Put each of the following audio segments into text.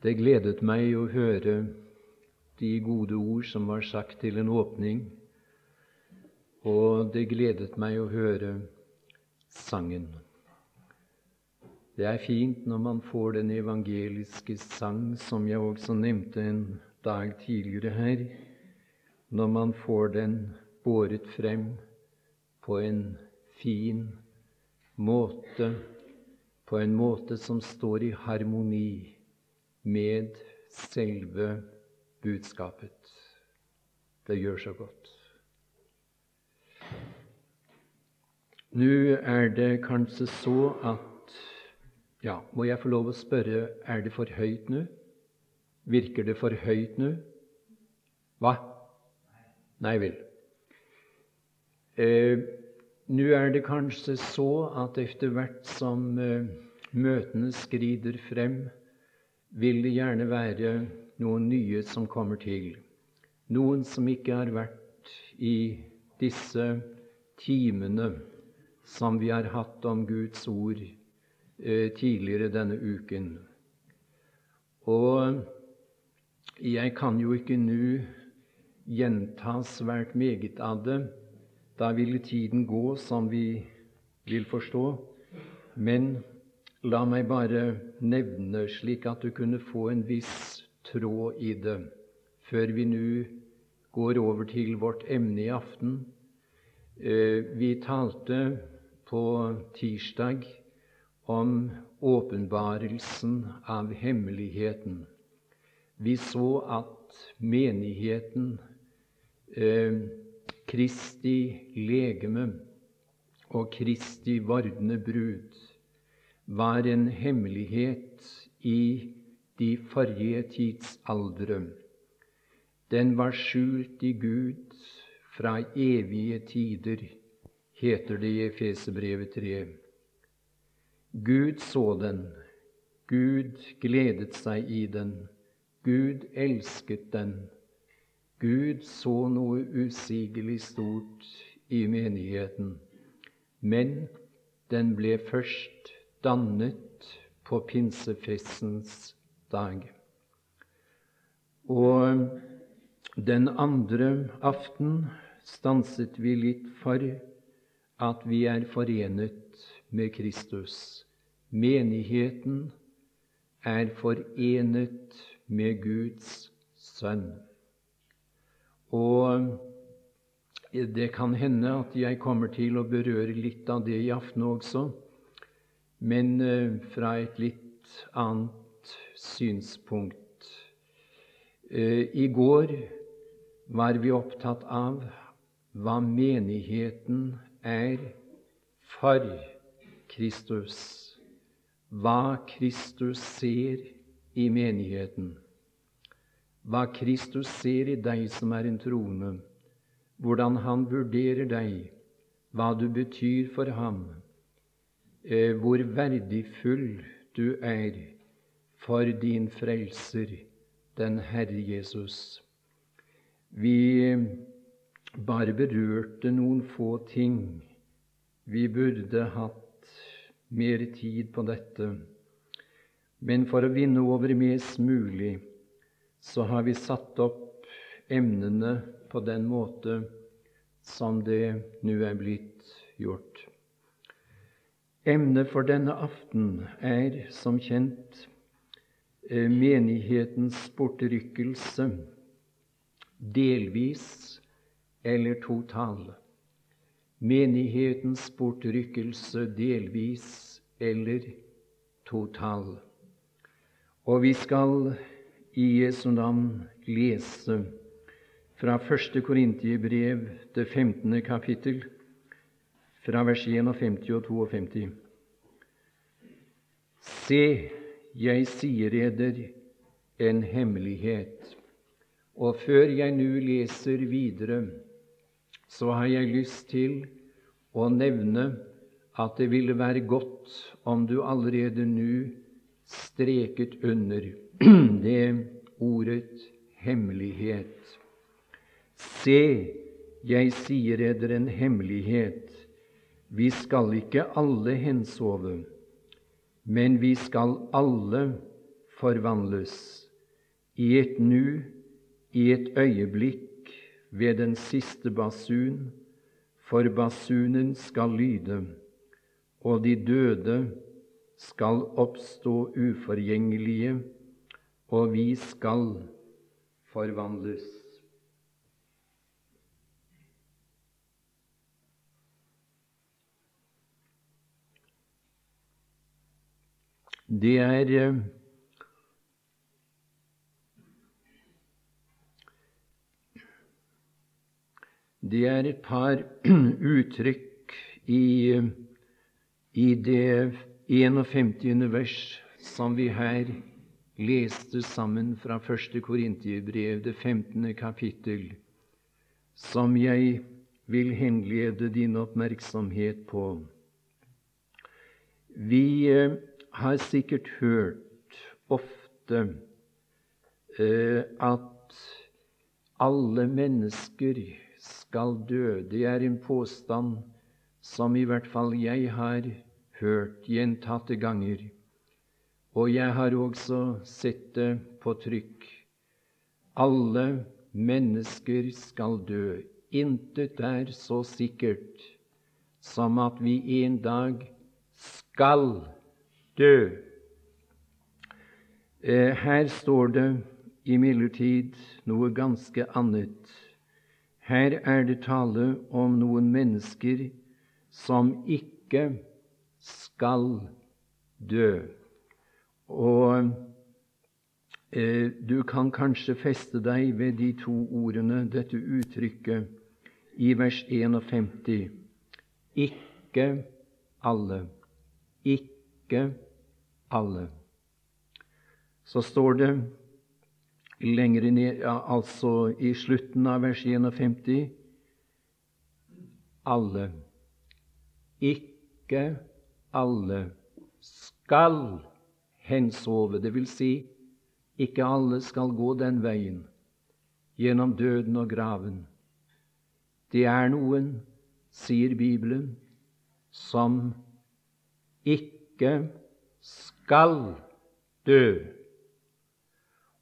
Det gledet meg å høre de gode ord som var sagt til en åpning, og det gledet meg å høre sangen. Det er fint når man får den evangeliske sang, som jeg også nevnte en dag tidligere her, når man får den båret frem på en fin måte, på en måte som står i harmoni med selve budskapet. Det gjør så godt. Nå er det kanskje så at Ja, må jeg få lov å spørre, er det for høyt nå? Virker det for høyt nå? Hva? Nei vel. Eh, nå er det kanskje så at etter hvert som eh, møtene skrider frem, vil det gjerne være noen nye som kommer til. Noen som ikke har vært i disse timene som vi har hatt om Guds ord eh, tidligere denne uken. Og jeg kan jo ikke nå gjenta svært meget av det. Da ville tiden gå, som vi vil forstå. Men La meg bare nevne, slik at du kunne få en viss tråd i det, før vi nå går over til vårt emne i aften. Eh, vi talte på tirsdag om åpenbarelsen av hemmeligheten. Vi så at menigheten, eh, Kristi legeme og Kristi vordende brud, var en hemmelighet i de forrige tids aldre. Den var skjult i Gud fra evige tider, heter det i Efesebrevet 3. Gud så den, Gud gledet seg i den, Gud elsket den. Gud så noe usigelig stort i menigheten, men den ble først dannet på pinsefestens dag. Og den andre aften stanset vi litt for at vi er forenet med Kristus. Menigheten er forenet med Guds sønn. Og det kan hende at jeg kommer til å berøre litt av det i aften også men eh, fra et litt annet synspunkt. Eh, I går var vi opptatt av hva menigheten er for Kristus, hva Kristus ser i menigheten, hva Kristus ser i deg som er en troende, hvordan han vurderer deg, hva du betyr for ham, hvor verdifull du er for din frelser, den Herre Jesus. Vi eh, bare berørte noen få ting. Vi burde hatt mer tid på dette. Men for å vinne over mest mulig, så har vi satt opp emnene på den måte som det nå er blitt gjort. Emnet for denne aften er som kjent eh, menighetens bortrykkelse, delvis eller total. Menighetens bortrykkelse delvis eller total. Og vi skal i Jesu navn lese fra 1. Korintiebrev, det 15. kapittel, fra vers 51 og 52. Se, jeg sier eder en hemmelighet. Og før jeg nå leser videre, så har jeg lyst til å nevne at det ville være godt om du allerede nå streket under det ordet hemmelighet. Se, jeg sier eder en hemmelighet. Vi skal ikke alle hensove, men vi skal alle forvandles i et nu, i et øyeblikk, ved den siste basun, for basunen skal lyde, og de døde skal oppstå uforgjengelige, og vi skal forvandles. Det er eh, Det er et par uttrykk i, i det 51. vers som vi her leste sammen fra 1. Korintiebrev, det 15. kapittel, som jeg vil henlede din oppmerksomhet på. Vi eh, har sikkert hørt ofte eh, at alle mennesker skal dø. Det er en påstand som i hvert fall jeg har hørt gjentatte ganger. Og jeg har også sett det på trykk. Alle mennesker skal dø. Intet er så sikkert som at vi en dag skal dø. Eh, her står det imidlertid noe ganske annet. Her er det tale om noen mennesker som ikke skal dø. Og eh, du kan kanskje feste deg ved de to ordene, dette uttrykket, i vers 51. Ikke alle. Ikke alle. Så står det lenger ned, altså i slutten av vers 51 alle, ikke alle, skal hensove. Det vil si, ikke alle skal gå den veien, gjennom døden og graven. Det er noen, sier Bibelen, som ikke skal dø.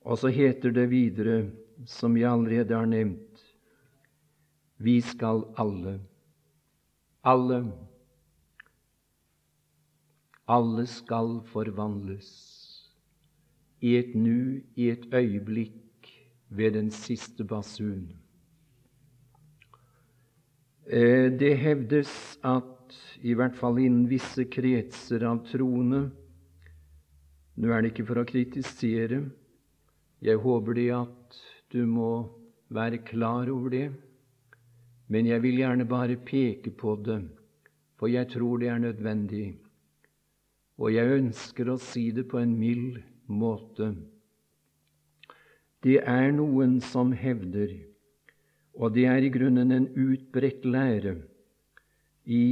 Og så heter det videre, som jeg allerede har nevnt, vi skal alle, alle, alle skal forvandles i et nu, i et øyeblikk, ved den siste basun. Eh, det hevdes at i hvert fall innen visse kretser av troende Nå er det ikke for å kritisere, jeg håper det at du må være klar over det, men jeg vil gjerne bare peke på det, for jeg tror det er nødvendig. Og jeg ønsker å si det på en mild måte. Det er noen som hevder, og det er i grunnen en utbredt lære, i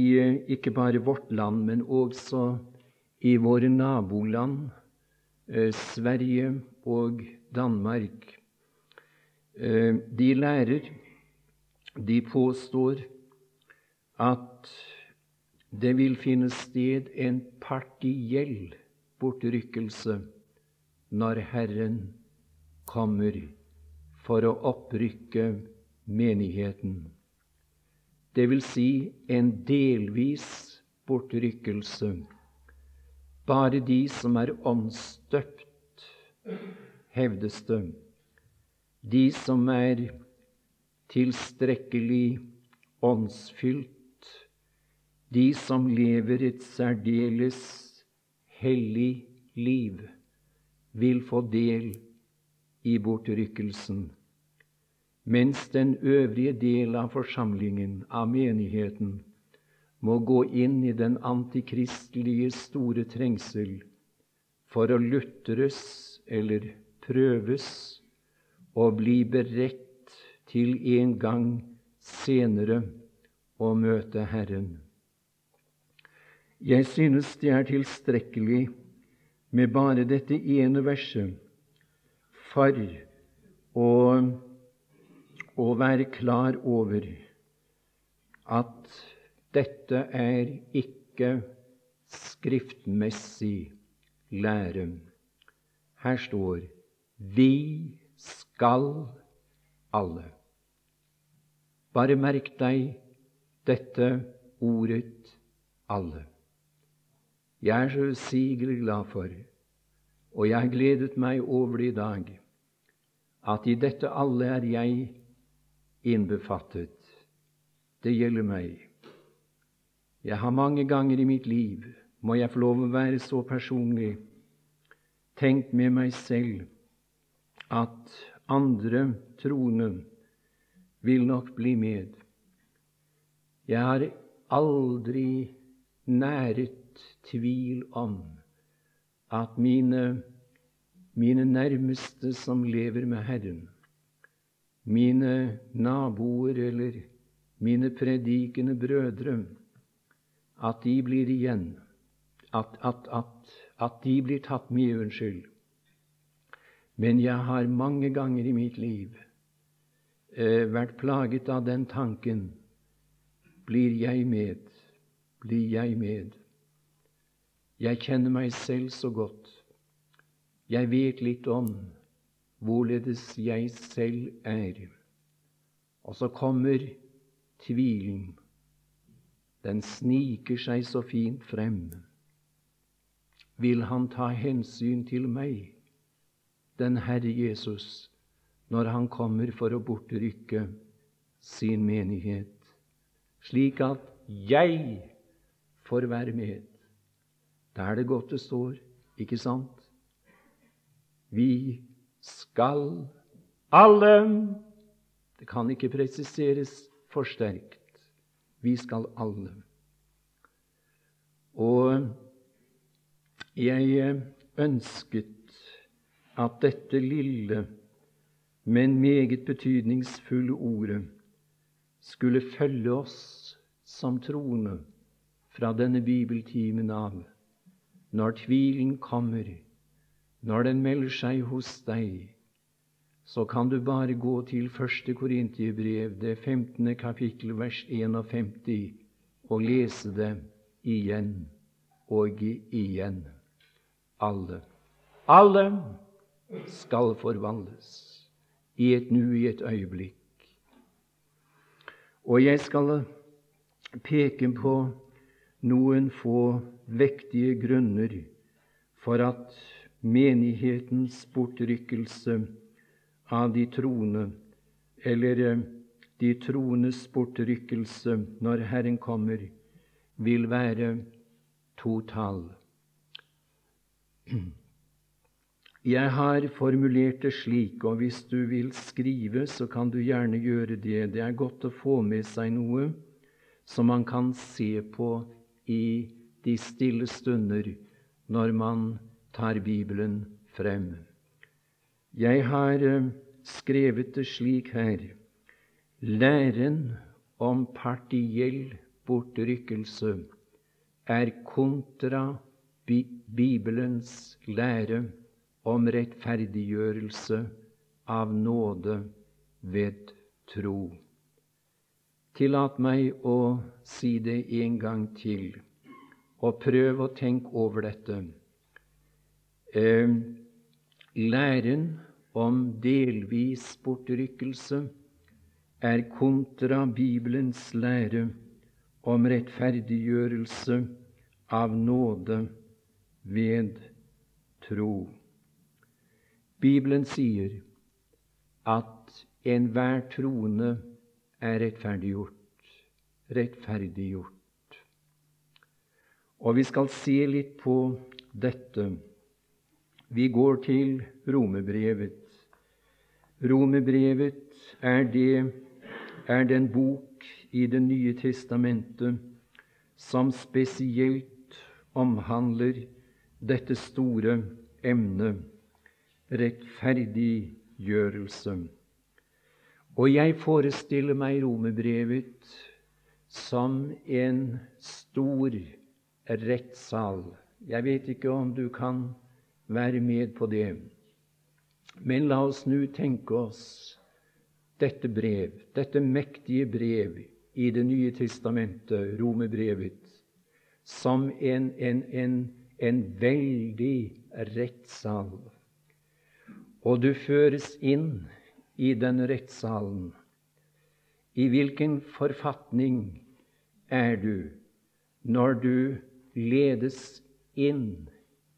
ikke bare vårt land, men også i våre naboland, eh, Sverige og Danmark. Eh, de lærer, de påstår, at det vil finne sted en partiell bortrykkelse når Herren kommer for å opprykke menigheten. Det vil si en delvis bortrykkelse. Bare de som er åndsstøpt, hevdes det, de som er tilstrekkelig åndsfylt, de som lever et særdeles hellig liv, vil få del i bortrykkelsen, mens den øvrige del av forsamlingen, av menigheten, må gå inn i den antikristelige store trengsel for å lutres eller prøves og bli beredt til en gang senere å møte Herren. Jeg synes det er tilstrekkelig med bare dette ene verset for å, å være klar over at dette er ikke skriftmessig lære. Her står vi skal alle. Bare merk deg dette ordet alle. Jeg er så usigelig glad for, og jeg gledet meg over det i dag, at i dette alle er jeg innbefattet. Det gjelder meg. Jeg har mange ganger i mitt liv, må jeg få lov å være så personlig, tenkt med meg selv at andre troende vil nok bli med. Jeg har aldri næret tvil om at mine, mine nærmeste som lever med Herren, mine naboer eller mine predikende brødre, at de blir igjen, at, at, at, at de blir tatt med, unnskyld. Men jeg har mange ganger i mitt liv eh, vært plaget av den tanken blir jeg med, blir jeg med? Jeg kjenner meg selv så godt. Jeg vet litt om hvorledes jeg selv er. Og så kommer tvilen. Den sniker seg så fint frem. Vil han ta hensyn til meg, den Herre Jesus, når han kommer for å bortrykke sin menighet, slik at jeg får være med? Da er det godt det står, ikke sant? Vi skal alle Det kan ikke presiseres for sterkt. Vi skal alle. Og jeg ønsket at dette lille, men meget betydningsfulle ordet skulle følge oss som troende fra denne bibeltimen av når tvilen kommer, når den melder seg hos deg, så kan du bare gå til første Korintiebrev, det 15. kapittel, vers 51, og lese det igjen og igjen. Alle, alle skal forvandles i et nu, i et øyeblikk. Og jeg skal peke på noen få vektige grunner for at menighetens bortrykkelse av de troende, eller eh, de troendes bortrykkelse når Herren kommer, vil være total. Jeg har formulert det slik, og hvis du vil skrive, så kan du gjerne gjøre det. Det er godt å få med seg noe som man kan se på i de stille stunder når man tar Bibelen frem. Jeg har eh, skrevet det slik her Læren om partiell bortrykkelse er kontra Bibelens lære om rettferdiggjørelse av nåde ved tro. Tillat meg å si det en gang til og prøv å tenke over dette. Eh, læren om delvis bortrykkelse er kontra Bibelens lære om rettferdiggjørelse av nåde ved tro. Bibelen sier at enhver troende er rettferdiggjort. Rettferdiggjort. Og vi skal se litt på dette. Vi går til Romebrevet. Romebrevet er, er den bok i Det nye testamentet som spesielt omhandler dette store emnet rettferdiggjørelse. Og jeg forestiller meg Romebrevet som en stor rettssal. Jeg vet ikke om du kan være med på det. Men la oss nå tenke oss dette brev, dette mektige brev i Det nye testamentet, Romebrevet, som en, en, en, en veldig rettssal. og du føres inn i den rettssalen. I hvilken forfatning er du når du ledes inn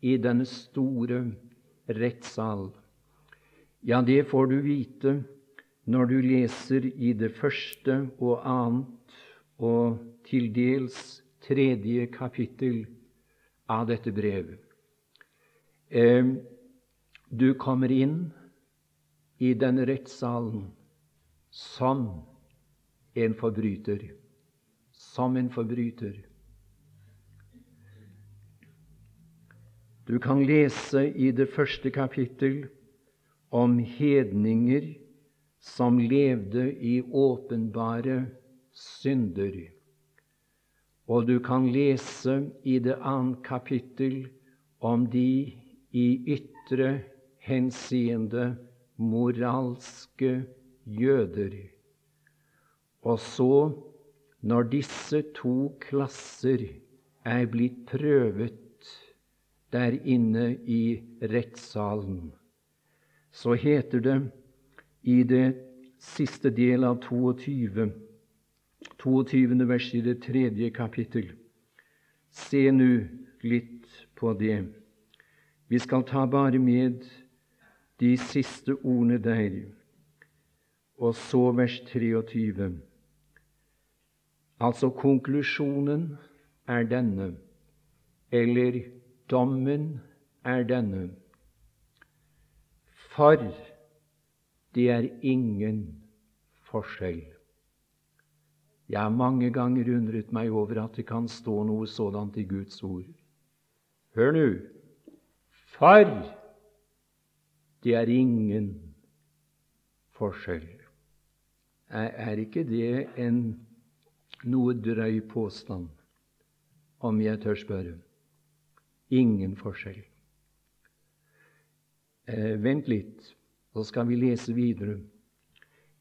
i denne store rettssal? Ja, det får du vite når du leser i det første og annet og til dels tredje kapittel av dette brevet. Eh, du kommer inn i denne rettssalen som en forbryter. Som en forbryter. Du kan lese i det første kapittel om hedninger som levde i åpenbare synder. Og du kan lese i det annet kapittel om de i ytre henseende moralske jøder. Og så, når disse to klasser er blitt prøvet der inne i rettssalen, så heter det i det siste del av 22, 22. vers i det tredje kapittel. Se nå litt på det. Vi skal ta bare med de siste ordene der, og så vers 23. Altså konklusjonen er denne, eller dommen er denne. For det er ingen forskjell. Jeg har mange ganger undret meg over at det kan stå noe sådant i Guds ord. Hør nå! For det er ingen forskjell. Er ikke det en noe drøy påstand, om jeg tør spørre? Ingen forskjell. Eh, vent litt. Så skal vi lese videre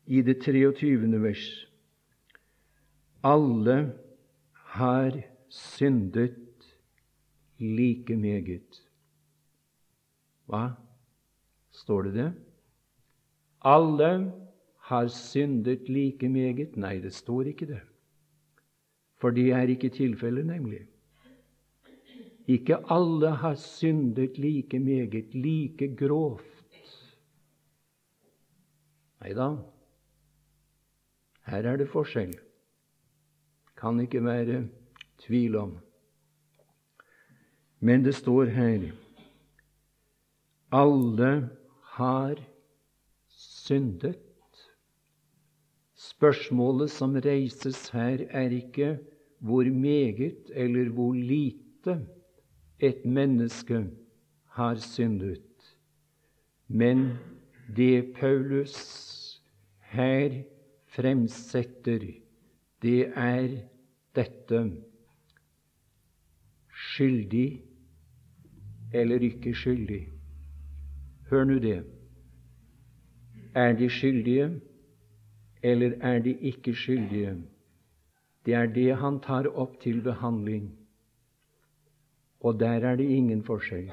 i det 23. vers. Alle har syndet like meget. Hva? Står det det? Alle har syndet like meget? Nei, det står ikke det. For det er ikke tilfellet, nemlig. Ikke alle har syndet like meget, like grovt. Nei da, her er det forskjell. Kan ikke være tvil om. Men det står her alle har syndet. Spørsmålet som reises her, er ikke hvor meget eller hvor lite et menneske har syndet, men det Paulus her fremsetter, det er dette skyldig eller ikke skyldig. Hør nå det. Er de skyldige, eller er de ikke skyldige? Det er det han tar opp til behandling. Og der er det ingen forskjell.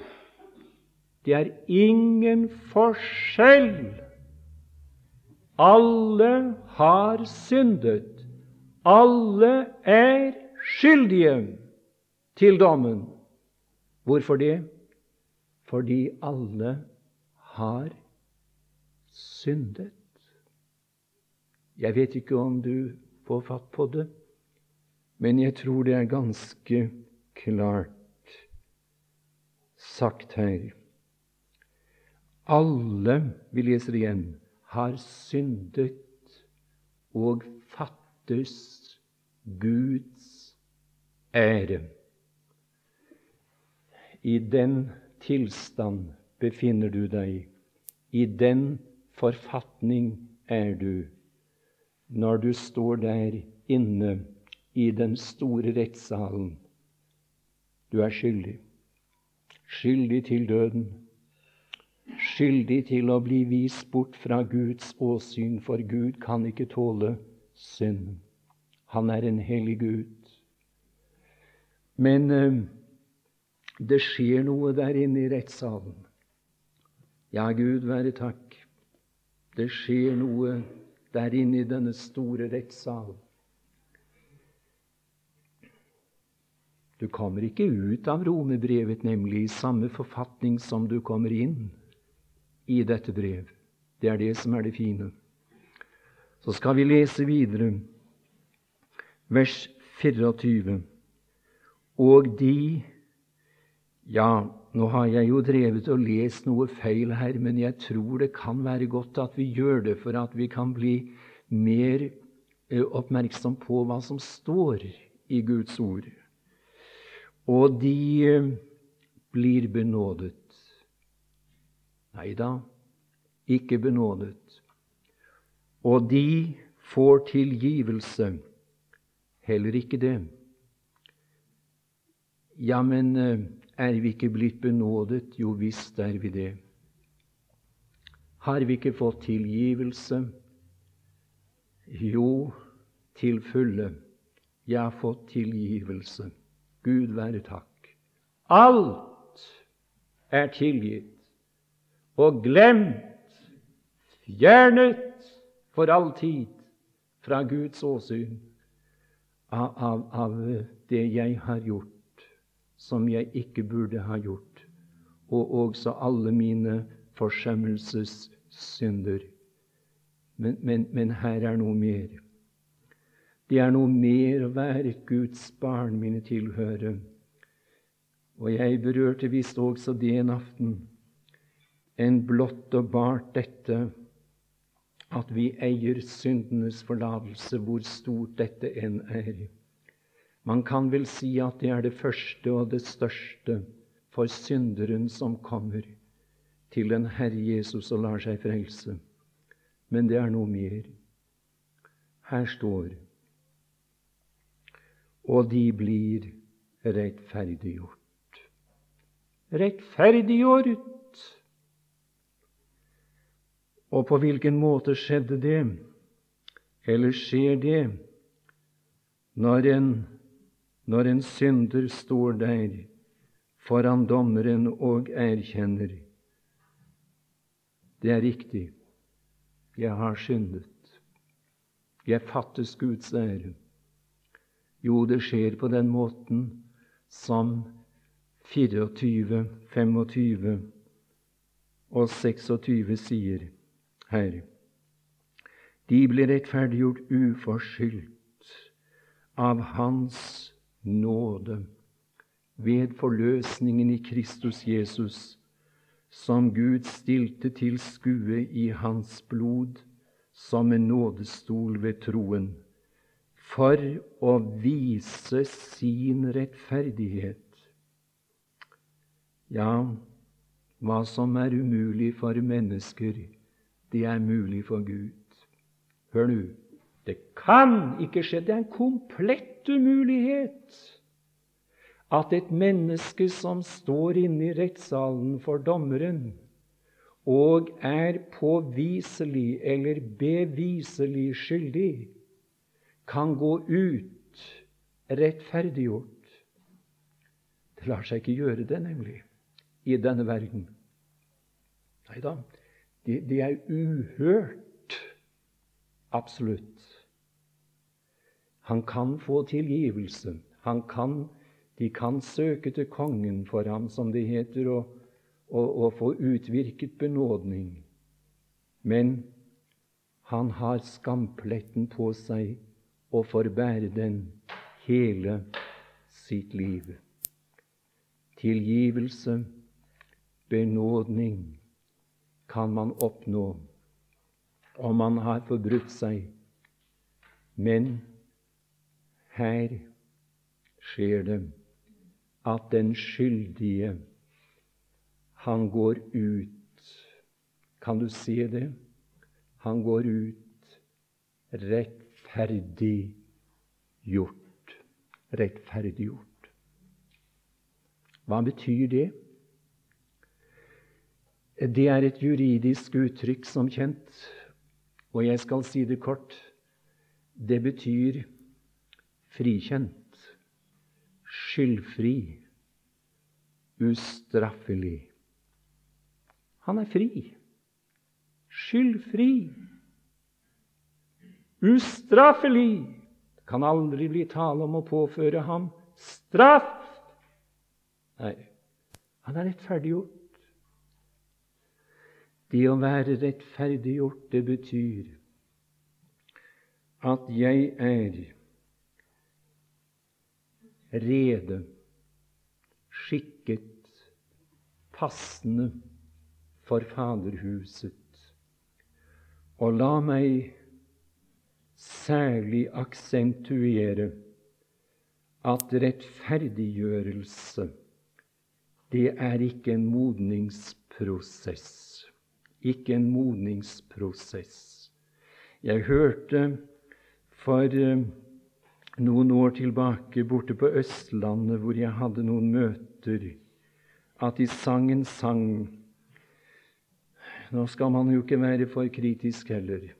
Det er ingen forskjell alle har syndet. Alle er skyldige til dommen. Hvorfor det? Fordi alle har syndet. Jeg vet ikke om du får fatt på det, men jeg tror det er ganske klart sagt her. Alle, vi leser igjen, har syndet og fattes Guds ære. I den tilstand befinner du deg. I den forfatning er du når du står der inne i den store rettssalen. Du er skyldig. Skyldig til døden skyldig til å bli vist bort fra Guds åsyn, for Gud kan ikke tåle synd. Han er en hellig Gud. Men eh, det skjer noe der inne i rettssalen. Ja, Gud være takk. Det skjer noe der inne i denne store rettssal. Du kommer ikke ut av romerbrevet, nemlig i samme forfatning som du kommer inn i dette brev. Det er det som er det fine. Så skal vi lese videre, vers 24. Og de Ja, nå har jeg jo drevet og lest noe feil her, men jeg tror det kan være godt at vi gjør det for at vi kan bli mer eh, oppmerksom på hva som står i Guds ord. Og de eh, blir benådet. Nei da, ikke benådet. Og de får tilgivelse. Heller ikke det. Ja, men eh, er vi ikke blitt benådet? Jo visst er vi det. Har vi ikke fått tilgivelse? Jo, til fulle. Jeg har fått tilgivelse. Gud være takk. Alt er tilgitt og glemt, fjernet for all tid fra Guds åsyn av, av, av det jeg har gjort som jeg ikke burde ha gjort, og også alle mine forsømmelsessynder. Men, men, men her er noe mer. Det er noe mer å være Guds barn, mine tilhørere. Og jeg berørte visst også det en aften, enn blott og bart dette at vi eier syndenes forlatelse, hvor stort dette enn er. Man kan vel si at det er det første og det største for synderen som kommer til den Herre Jesus og lar seg frelse. Men det er noe mer. Her står og de blir rettferdiggjort. Rettferdiggjort! Og på hvilken måte skjedde det? Eller skjer det når en, når en synder står der foran dommeren og erkjenner det er riktig, jeg har syndet. Jeg fattes Guds ære. Jo, det skjer på den måten som 24, 25 og 26 sier her. De blir rettferdiggjort uforskyldt av Hans nåde ved forløsningen i Kristus Jesus, som Gud stilte til skue i Hans blod som en nådestol ved troen for å vise sin rettferdighet. Ja, hva som er umulig for mennesker, det er mulig for Gud. Hør nå, det kan ikke skje. Det er en komplett umulighet at et menneske som står inne i rettssalen for dommeren, og er påviselig eller beviselig skyldig, kan gå ut rettferdiggjort. Det lar seg ikke gjøre det, nemlig, i denne verden. Nei da, det, det er uhørt. Absolutt. Han kan få tilgivelse. Han kan, de kan søke til kongen for ham, som det heter, og, og, og få utvirket benådning. Men han har skampletten på seg og får den hele sitt liv. Tilgivelse, benådning, kan man oppnå om man har forbrutt seg. Men her skjer det at den skyldige, han går ut. Kan du se det? Han går ut rett rettferdiggjort. Rettferdiggjort. Hva betyr det? Det er et juridisk uttrykk som kjent, og jeg skal si det kort. Det betyr frikjent, skyldfri, ustraffelig. Han er fri. Skyldfri. Ustraffelig. Det kan aldri bli tale om å påføre ham straff. Nei, han er rettferdiggjort. Det å være rettferdiggjort, det betyr at jeg er rede, skikket, passende for Faderhuset. Og la meg særlig aksentuere at rettferdiggjørelse, det er ikke en modningsprosess. Ikke en modningsprosess. Jeg hørte for eh, noen år tilbake borte på Østlandet, hvor jeg hadde noen møter, at de sang en sang Nå skal man jo ikke være for kritisk heller.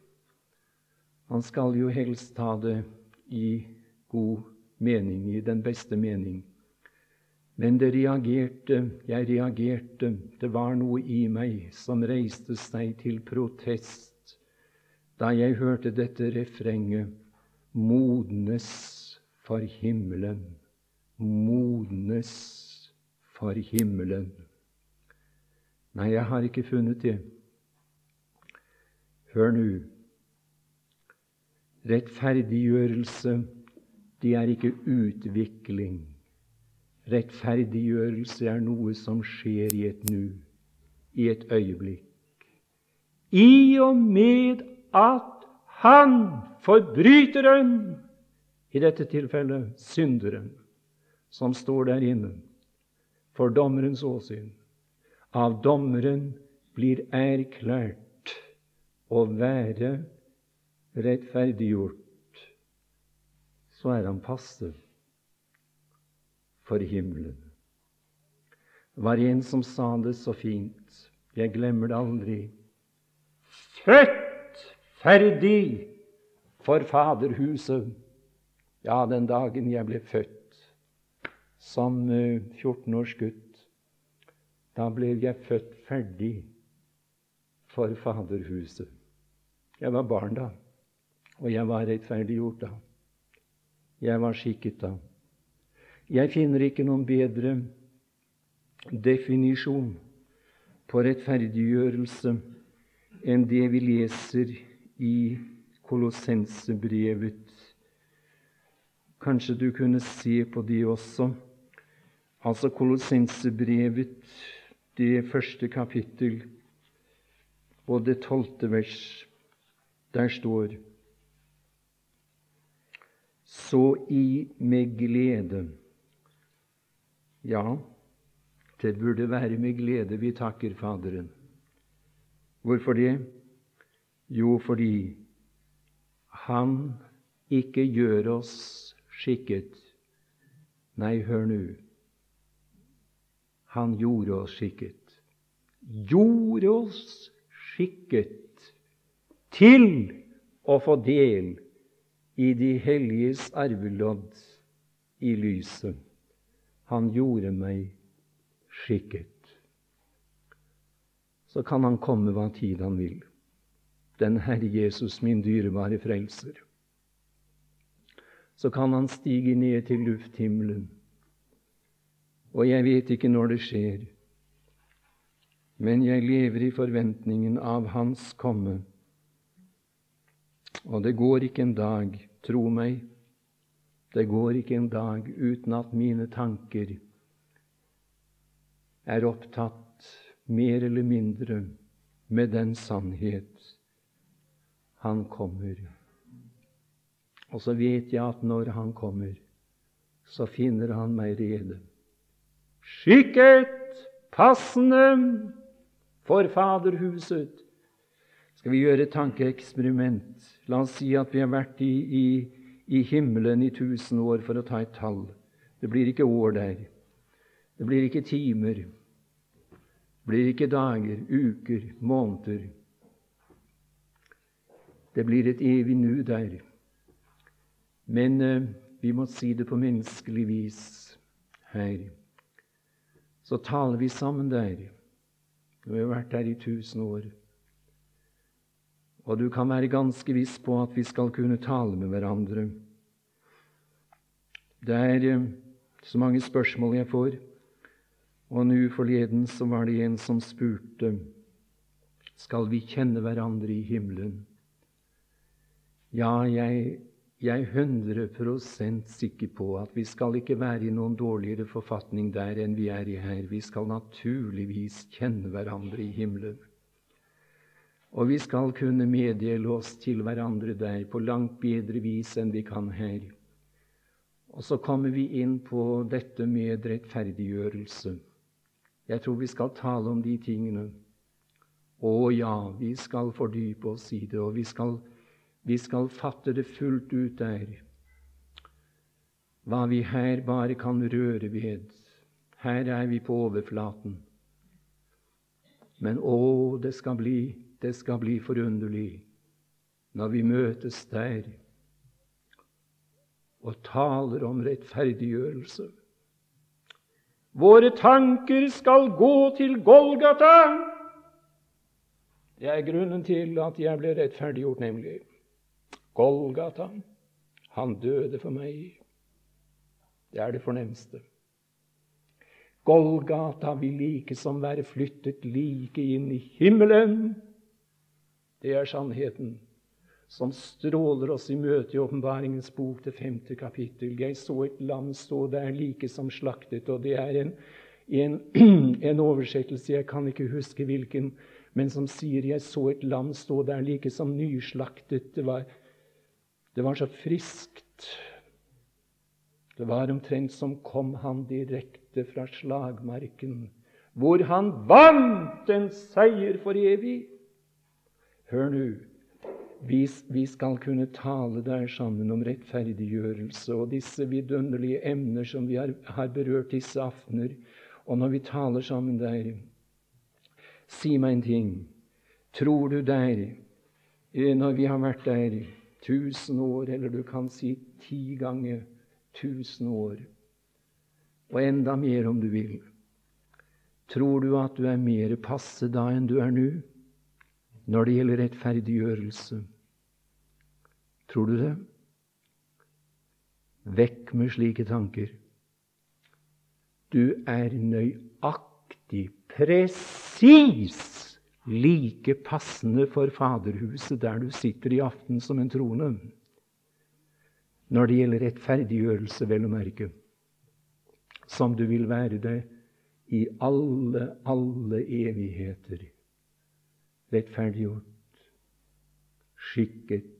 Man skal jo helst ta det i god mening, i den beste mening. Men det reagerte, jeg reagerte, det var noe i meg som reiste seg til protest da jeg hørte dette refrenget modnes for himmelen, modnes for himmelen. Nei, jeg har ikke funnet det. Hør nå. Rettferdiggjørelse, det er ikke utvikling. Rettferdiggjørelse er noe som skjer i et nu, i et øyeblikk. I og med at han, forbryteren, i dette tilfellet synderen, som står der inne for dommerens åsyn, av dommeren blir erklært å være rettferdiggjort, så er han passe for himmelen. Det var en som sa det så fint, jeg glemmer det aldri. Født ferdig for Faderhuset. Ja, den dagen jeg ble født som 14 års gutt, da ble jeg født ferdig for Faderhuset. Jeg var barn da, og jeg var rettferdiggjort da. Jeg var skikket da. Jeg finner ikke noen bedre definisjon på rettferdiggjørelse enn det vi leser i Kolossensebrevet. Kanskje du kunne se på det også. Altså Kolossensebrevet, det første kapittel og det tolvte vers. Der står Så i med glede ja, det burde være med glede vi takker Faderen. Hvorfor det? Jo, fordi Han ikke gjør oss skikket. Nei, hør nå. Han gjorde oss skikket. Gjorde oss skikket til å få del i de helliges arvelodd i lyset. Han gjorde meg skikket. Så kan han komme hva tid han vil. Den Herre Jesus, min dyrebare frelser. Så kan han stige ned til lufthimmelen. Og jeg vet ikke når det skjer, men jeg lever i forventningen av Hans komme. Og det går ikke en dag, tro meg, det går ikke en dag uten at mine tanker er opptatt mer eller mindre med den sannhet han kommer. Og så vet jeg at når han kommer, så finner han meg rede. Skikket, passende for Faderhuset. Skal vi gjøre et tankeeksperiment? La oss si at vi har vært i, i i himmelen i tusen år, for å ta et tall. Det blir ikke år der. Det blir ikke timer. Det blir ikke dager, uker, måneder. Det blir et evig nu der. Men eh, vi må si det på menneskelig vis her. Så taler vi sammen der. Vi har vært der i tusen år. Og du kan være ganske viss på at vi skal kunne tale med hverandre. Det er eh, så mange spørsmål jeg får. Og nå forleden så var det en som spurte skal vi kjenne hverandre i himmelen. Ja, jeg, jeg er 100 sikker på at vi skal ikke være i noen dårligere forfatning der enn vi er i her. Vi skal naturligvis kjenne hverandre i himmelen. Og vi skal kunne meddele oss til hverandre der på langt bedre vis enn vi kan her. Og så kommer vi inn på dette med rettferdiggjørelse. Jeg tror vi skal tale om de tingene. Å ja, vi skal fordype oss i det, og vi skal, vi skal fatte det fullt ut der. Hva vi her bare kan røre ved. Her er vi på overflaten. Men å, det skal bli, det skal bli forunderlig når vi møtes der og taler om rettferdiggjørelse. Våre tanker skal gå til Golgata. Det er grunnen til at jeg ble rettferdiggjort, nemlig. Golgata. Han døde for meg. Det er det fornemste. Golgata vil likesom være flyttet like inn i himmelen. Det er sannheten som stråler oss i møte i Åpenbaringens bok, det femte kapittel. Jeg så et lam stå der like som slaktet, og det er en, en, en, oversettelse, jeg kan ikke huske hvilken, men som sier 'Jeg så et lam stå der like som nyslaktet'. Det var, det var så friskt. Det var omtrent som kom han direkte fra slagmarken, hvor han vant en seier for evig. Hør nå. Vi, vi, skal kunne tale der sammen om rettferdiggjørelse og disse vidunderlige emner som vi har, har, berørt disse aftener. Og når vi taler sammen der Si meg en ting. Tror du der, eh, når vi har vært der tusen år, eller du kan si ti ganger tusen år, og enda mer om du vil Tror du at du er mer passe da enn du er nå? Når det gjelder rettferdiggjørelse. Tror du det? Vekk med slike tanker. Du er nøyaktig, presis like passende for Faderhuset der du sitter i aften som en troende Når det gjelder rettferdiggjørelse, vel å merke, som du vil være det i alle, alle evigheter rettferdiggjort, skikket.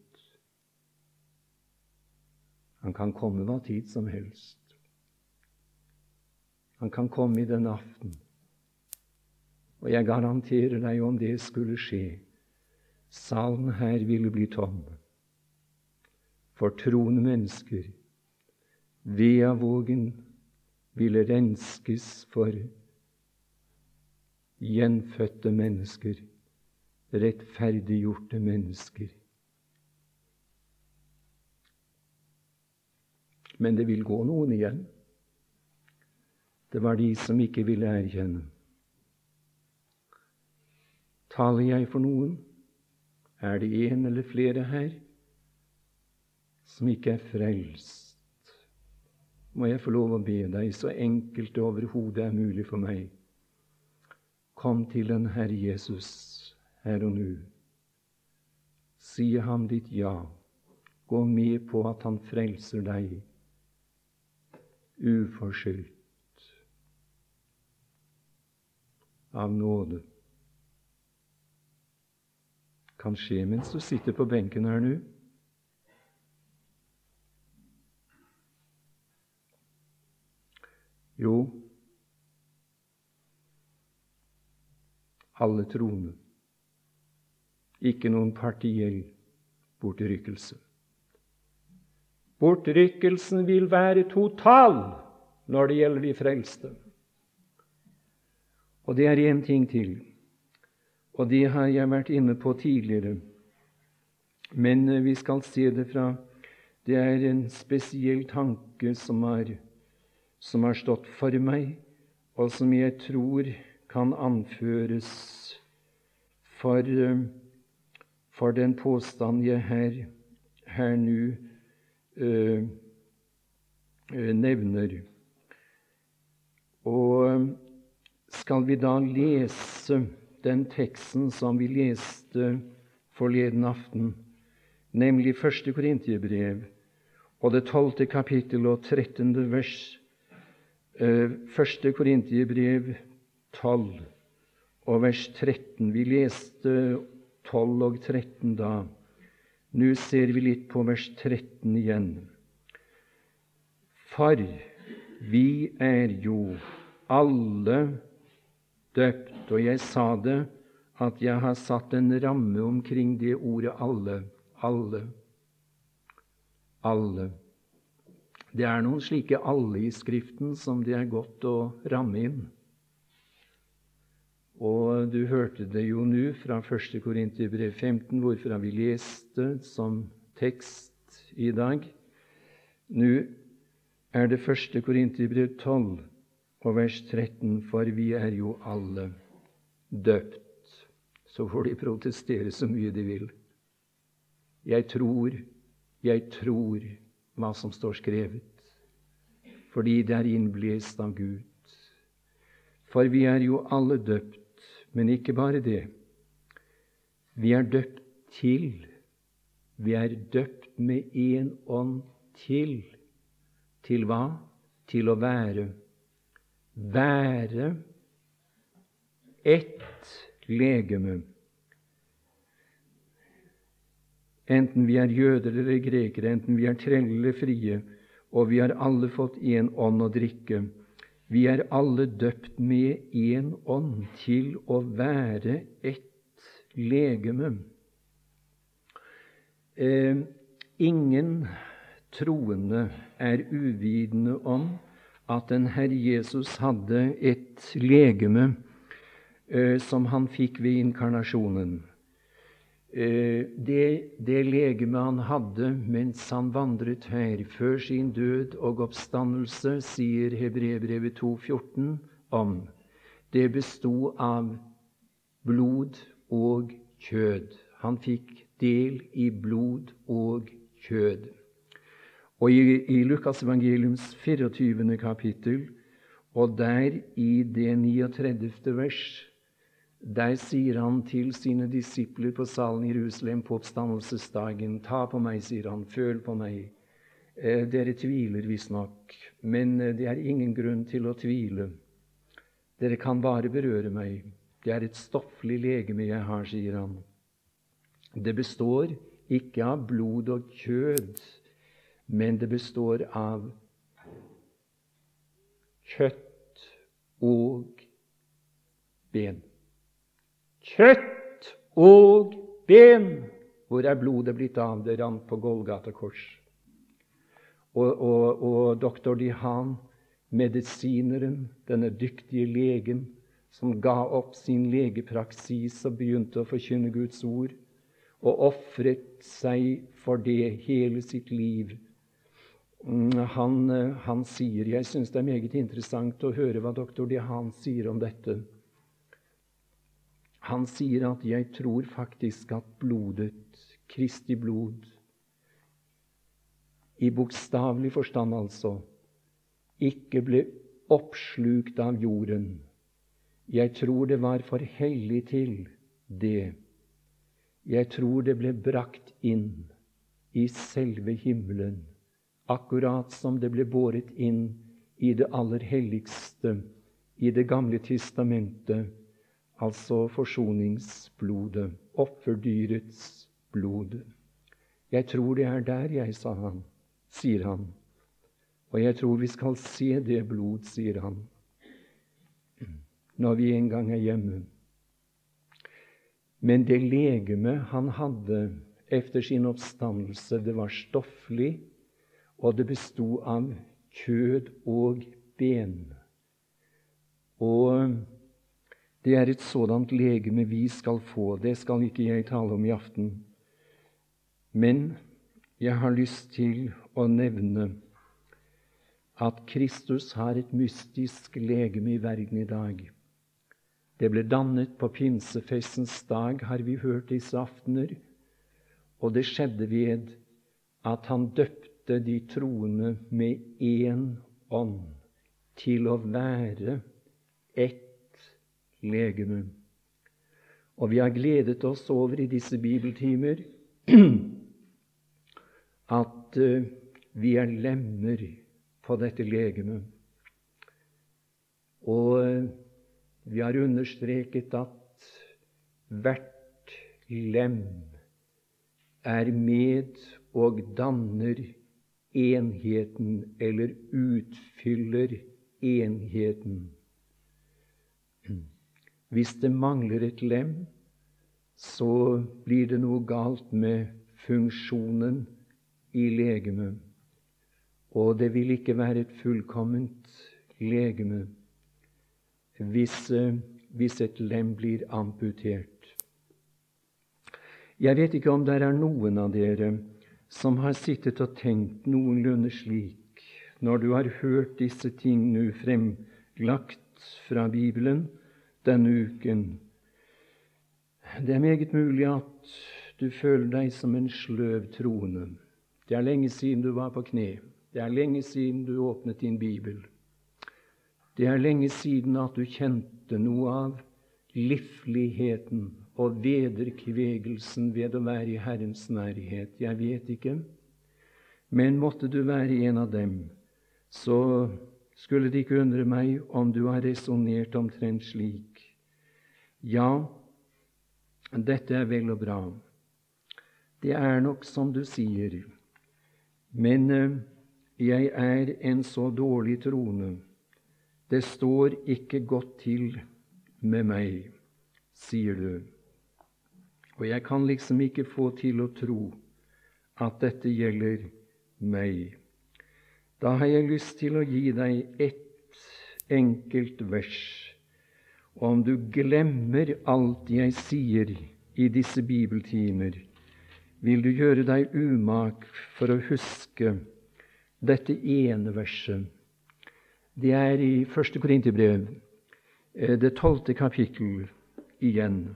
Han kan komme hva tid som helst. Han kan komme i den aften. Og jeg garanterer deg, om det skulle skje, salen her ville bli tom. For troende mennesker, Veavågen ville renskes for gjenfødte mennesker rettferdiggjorte mennesker. Men det vil gå noen igjen. Det var de som ikke ville erkjenne. Taler jeg for noen? Er det en eller flere her som ikke er frelst? Må jeg få lov å be deg, så enkelt det overhodet er mulig for meg, kom til den Herre Jesus her og nå. Sier ham ditt ja. Gå med på at han frelser deg uforskyldt av nåde. Kan skje mens du sitter på benken her nå. Jo, alle troende ikke noen partiell bortrykkelse. Bortrykkelsen vil være total når det gjelder de frelste. Og det er én ting til, og det har jeg vært inne på tidligere. Men eh, vi skal se det fra Det er en spesiell tanke som har, som har stått for meg, og som jeg tror kan anføres for, eh, for den påstand jeg her, her nå uh, nevner. Og skal vi da lese den teksten som vi leste forleden aften, nemlig første Korintiebrev og det tolvte kapittel og trettende vers. Eh, første Korintiebrev tolv og vers 13. Vi leste tolv og 13 da. Nå ser vi litt på vers 13 igjen. For vi er jo alle døpt, og jeg sa det, at jeg har satt en ramme omkring det ordet 'alle'. Alle. Alle. Det er noen slike 'alle' i Skriften som det er godt å ramme inn. Og du hørte det jo nå fra 1. Korinterbrev 15, hvorfra vi leste som tekst i dag. Nå er det 1. Korinterbrev 12 og vers 13, for vi er jo alle døpt så får de protestere så mye de vil. Jeg tror, jeg tror hva som står skrevet, fordi det er innblest av Gud. For vi er jo alle døpt, men ikke bare det. Vi er døpt til. Vi er døpt med én ånd til. Til hva? Til å være. Være ett legeme. Enten vi er jøder eller grekere, enten vi er trelle eller frie, og vi har alle fått én ånd å drikke. Vi er alle døpt med én ånd til å være ett legeme. Eh, ingen troende er uvitende om at den Herre Jesus hadde et legeme Eh, som han fikk ved inkarnasjonen. Eh, det, det legeme han hadde mens han vandret her, før sin død og oppstandelse, sier Hebrevbrevet 2,14 om. Det besto av blod og kjød. Han fikk del i blod og kjød. Og i, i Lukas evangeliums 24. kapittel, og der i det 39. vers, der sier han til sine disipler på salen i Jerusalem på oppstandelsesdagen Ta på meg, sier han, føl på meg. Eh, dere tviler visstnok, men eh, det er ingen grunn til å tvile. Dere kan bare berøre meg. Det er et stofflig legeme jeg har, sier han. Det består ikke av blod og kjød, men det består av kjøtt og ben. Kjøtt og ben! Hvor er blodet blitt av? Det rant på Golgata kors. Og, og, og doktor Dihan, medisineren, denne dyktige legen, som ga opp sin legepraksis og begynte å forkynne Guds ord, og ofret seg for det hele sitt liv. Mm, han, han sier Jeg syns det er meget interessant å høre hva doktor Dihan sier om dette. Han sier at 'jeg tror faktisk at blodet, Kristi blod, i bokstavelig forstand altså, ikke ble oppslukt av jorden. Jeg tror det var for hellig til det. Jeg tror det ble brakt inn i selve himmelen, akkurat som det ble båret inn i det aller helligste i Det gamle testamentet altså forsoningsblodet, offerdyrets blod. Jeg tror det er der, jeg, sa han, sier han. Og jeg tror vi skal se det blod, sier han, når vi en gang er hjemme. Men det legeme han hadde efter sin oppstandelse, det var stofflig, og det bestod av kjød og ben. Og det er et sådant legeme vi skal få. Det skal ikke jeg tale om i aften. Men jeg har lyst til å nevne at Kristus har et mystisk legeme i verden i dag. Det ble dannet på pinsefestens dag, har vi hørt disse aftener. Og det skjedde ved at han døpte de troende med én ånd til å være ett legeme. Og vi har gledet oss over i disse bibeltimer at uh, vi er lemmer på dette legemet. Og uh, vi har understreket at hvert lem er med og danner enheten, eller utfyller enheten. Hvis det mangler et lem, så blir det noe galt med funksjonen i legemet. Og det vil ikke være et fullkomment legeme hvis, eh, hvis et lem blir amputert. Jeg vet ikke om det er noen av dere som har sittet og tenkt noenlunde slik når du har hørt disse ting nå fremlagt fra Bibelen, denne uken. Det er meget mulig at du føler deg som en sløv troende. Det er lenge siden du var på kne. Det er lenge siden du åpnet din bibel. Det er lenge siden at du kjente noe av livligheten og vederkvegelsen ved å være i Herrens nærhet. Jeg vet ikke. Men måtte du være en av dem, så skulle det ikke undre meg om du har resonnert omtrent slik. Ja, dette er vel og bra. Det er nok som du sier, men eh, jeg er en så dårlig troende. Det står ikke godt til med meg, sier du. Og jeg kan liksom ikke få til å tro at dette gjelder meg. Da har jeg lyst til å gi deg ett enkelt vers. Og om du glemmer alt jeg sier i disse bibeltimer, vil du gjøre deg umak for å huske dette ene verset. Det er i første Korinterbrev, eh, det tolvte kapittel igjen,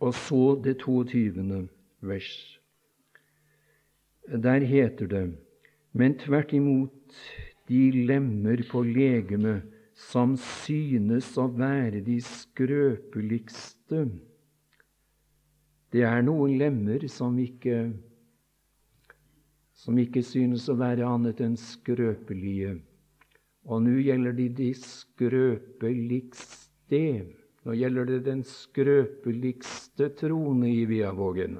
og så det 22. vers. Der heter det men tvert imot de lemmer på legemet som synes å være de skrøpeligste. Det er noen lemmer som ikke, som ikke synes å være annet enn skrøpelige. Og nå gjelder det de skrøpeligste. Nå gjelder det den skrøpeligste trone i Viavågen.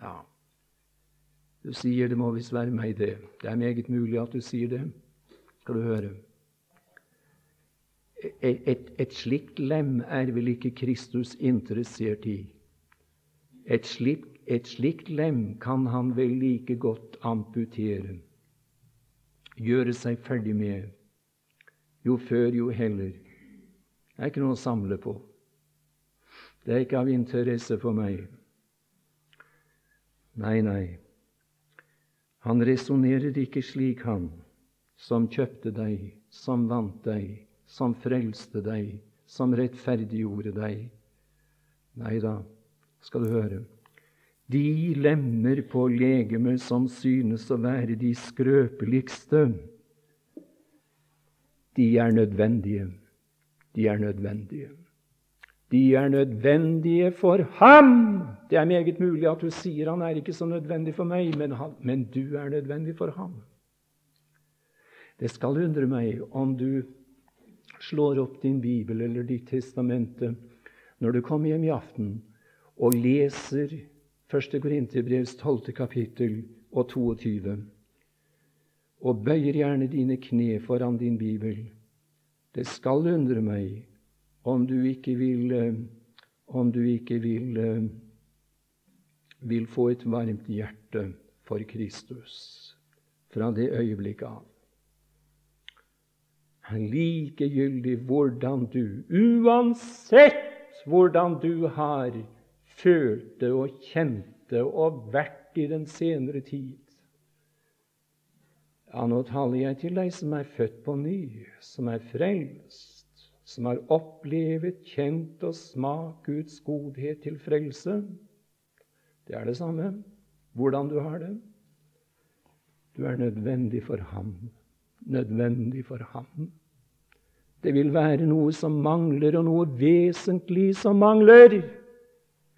Ja. Du sier det må visst være meg, det. Det er meget mulig at du sier det. Skal du høre. Et, et, slikt lem er vel ikke Kristus interessert i. Et slikt, et slikt lem kan han vel like godt amputere, gjøre seg ferdig med. Jo før, jo heller. Det er ikke noe å samle på. Det er ikke av interesse for meg. Nei, nei. Han resonnerer ikke slik, han, som kjøpte deg, som vant deg, som frelste deg, som rettferdiggjorde deg. Nei da, skal du høre. De lemmer på legemet som synes å være de skrøpeligste, de er nødvendige. De er nødvendige. De er nødvendige for ham. Det er meget mulig at du sier han er ikke så nødvendig for meg, men, han, men du er nødvendig for ham. Det skal undre meg om du slår opp din bibel eller ditt testamente når du kommer hjem i aften og leser 1. Korinterbrevs 12. kapittel og 22, og bøyer gjerne dine kne foran din bibel. Det skal undre meg om du ikke vil, eh, om du ikke vil, eh, vil få et varmt hjerte for Kristus fra det øyeblikket av. Likegyldig hvordan du, uansett hvordan du har følt det og kjent det og vært i den senere tid Ja, nå taler jeg til deg som er født på ny, som er frelst som har opplevet, kjent og smakt Guds godhet til frelse. Det er det samme hvordan du har det. Du er nødvendig for ham. Nødvendig for ham. Det vil være noe som mangler, og noe vesentlig som mangler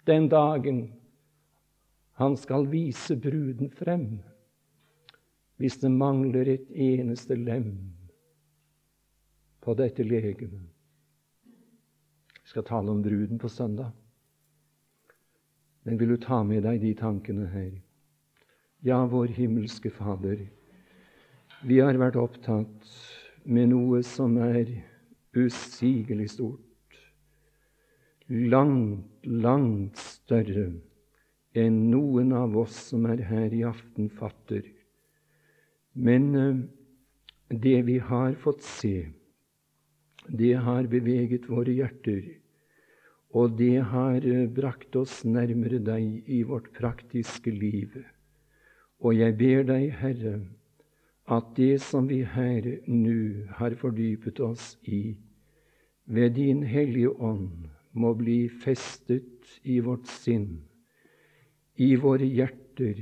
den dagen han skal vise bruden frem. Hvis det mangler et eneste lem på dette legemet. Vi skal tale om bruden på søndag. Men vil du ta med deg de tankene her? Ja, vår himmelske Fader, vi har vært opptatt med noe som er usigelig stort. Langt, langt større enn noen av oss som er her i aften, fatter. Men eh, det vi har fått se, det har beveget våre hjerter, og det har eh, brakt oss nærmere deg i vårt praktiske liv. Og jeg ber deg, Herre, at det som vi her nå har fordypet oss i, ved Din Hellige Ånd må bli festet i vårt sinn, i våre hjerter,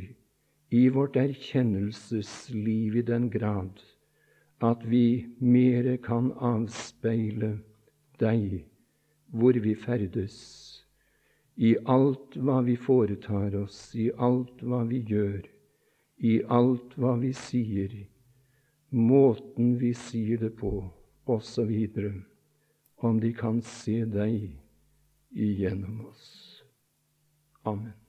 i vårt erkjennelsesliv i den grad at vi mere kan avspeile deg hvor vi ferdes, i alt hva vi foretar oss, i alt hva vi gjør, i alt hva vi sier, måten vi sier det på, osv., om de kan se deg igjennom oss. Amen.